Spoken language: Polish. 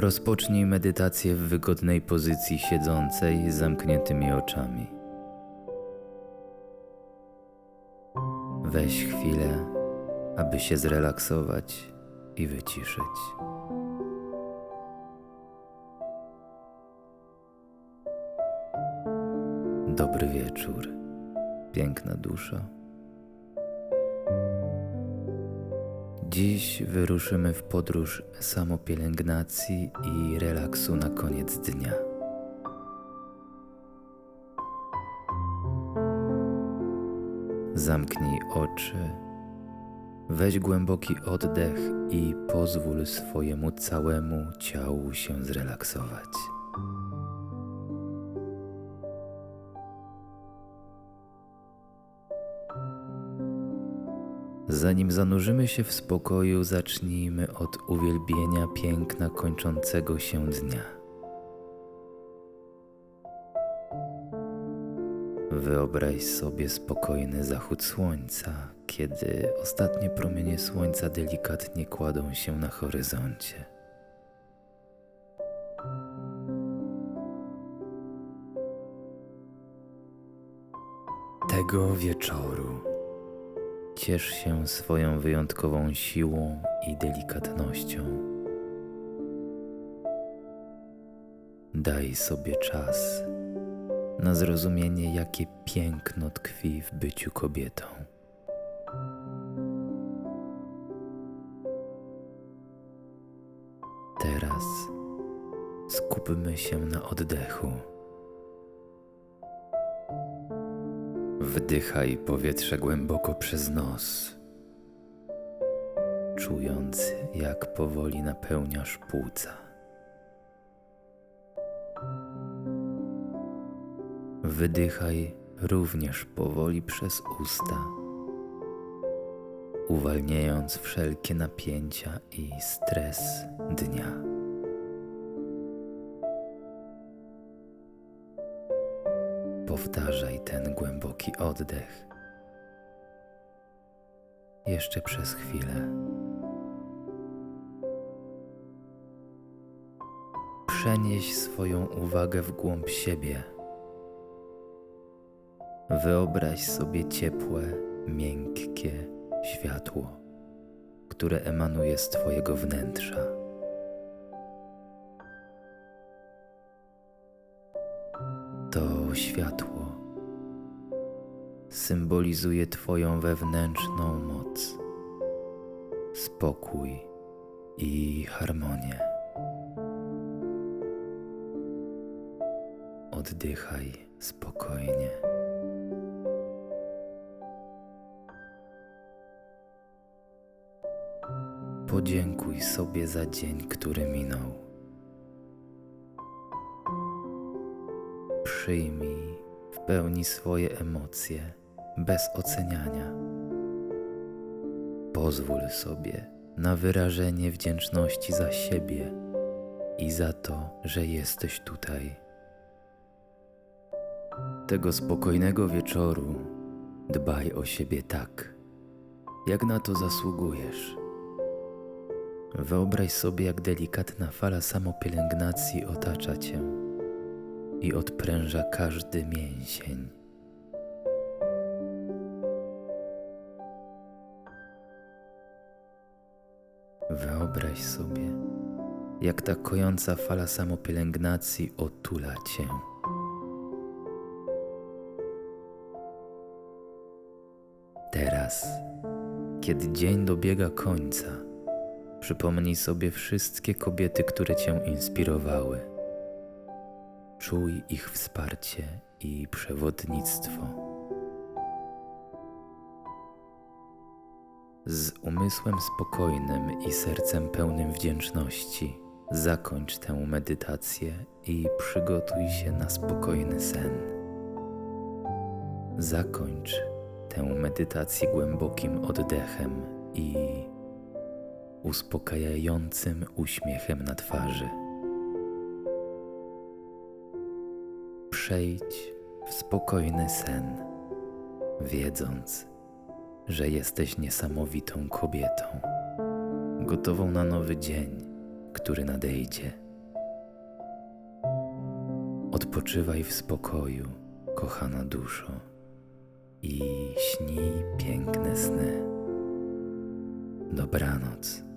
Rozpocznij medytację w wygodnej pozycji siedzącej z zamkniętymi oczami. Weź chwilę, aby się zrelaksować i wyciszyć. Dobry wieczór, piękna duszo. Dziś wyruszymy w podróż samopielęgnacji i relaksu na koniec dnia. Zamknij oczy, weź głęboki oddech i pozwól swojemu całemu ciału się zrelaksować. Zanim zanurzymy się w spokoju, zacznijmy od uwielbienia piękna kończącego się dnia. Wyobraź sobie spokojny zachód słońca, kiedy ostatnie promienie słońca delikatnie kładą się na horyzoncie. Tego wieczoru Ciesz się swoją wyjątkową siłą i delikatnością. Daj sobie czas na zrozumienie, jakie piękno tkwi w byciu kobietą. Teraz skupmy się na oddechu. Wdychaj powietrze głęboko przez nos, czując jak powoli napełniasz płuca. Wydychaj również powoli przez usta, uwalniając wszelkie napięcia i stres dnia. Powtarzaj ten głęboki oddech. Jeszcze przez chwilę. Przenieś swoją uwagę w głąb siebie. Wyobraź sobie ciepłe, miękkie światło, które emanuje z Twojego wnętrza. To światło symbolizuje Twoją wewnętrzną moc, spokój i harmonię. Oddychaj spokojnie. Podziękuj sobie za dzień, który minął. Przyjmij w pełni swoje emocje bez oceniania. Pozwól sobie na wyrażenie wdzięczności za siebie i za to, że jesteś tutaj. Tego spokojnego wieczoru dbaj o siebie tak, jak na to zasługujesz. Wyobraź sobie, jak delikatna fala samopielęgnacji otacza cię i odpręża każdy mięsień. Wyobraź sobie, jak ta kojąca fala samopielęgnacji otula cię. Teraz, kiedy dzień dobiega końca, przypomnij sobie wszystkie kobiety, które cię inspirowały Czuj ich wsparcie i przewodnictwo. Z umysłem spokojnym i sercem pełnym wdzięczności zakończ tę medytację i przygotuj się na spokojny sen. Zakończ tę medytację głębokim oddechem i uspokajającym uśmiechem na twarzy. przejdź w spokojny sen, wiedząc, że jesteś niesamowitą kobietą, gotową na nowy dzień, który nadejdzie. Odpoczywaj w spokoju, kochana duszo, i śnij piękne sny. Dobranoc.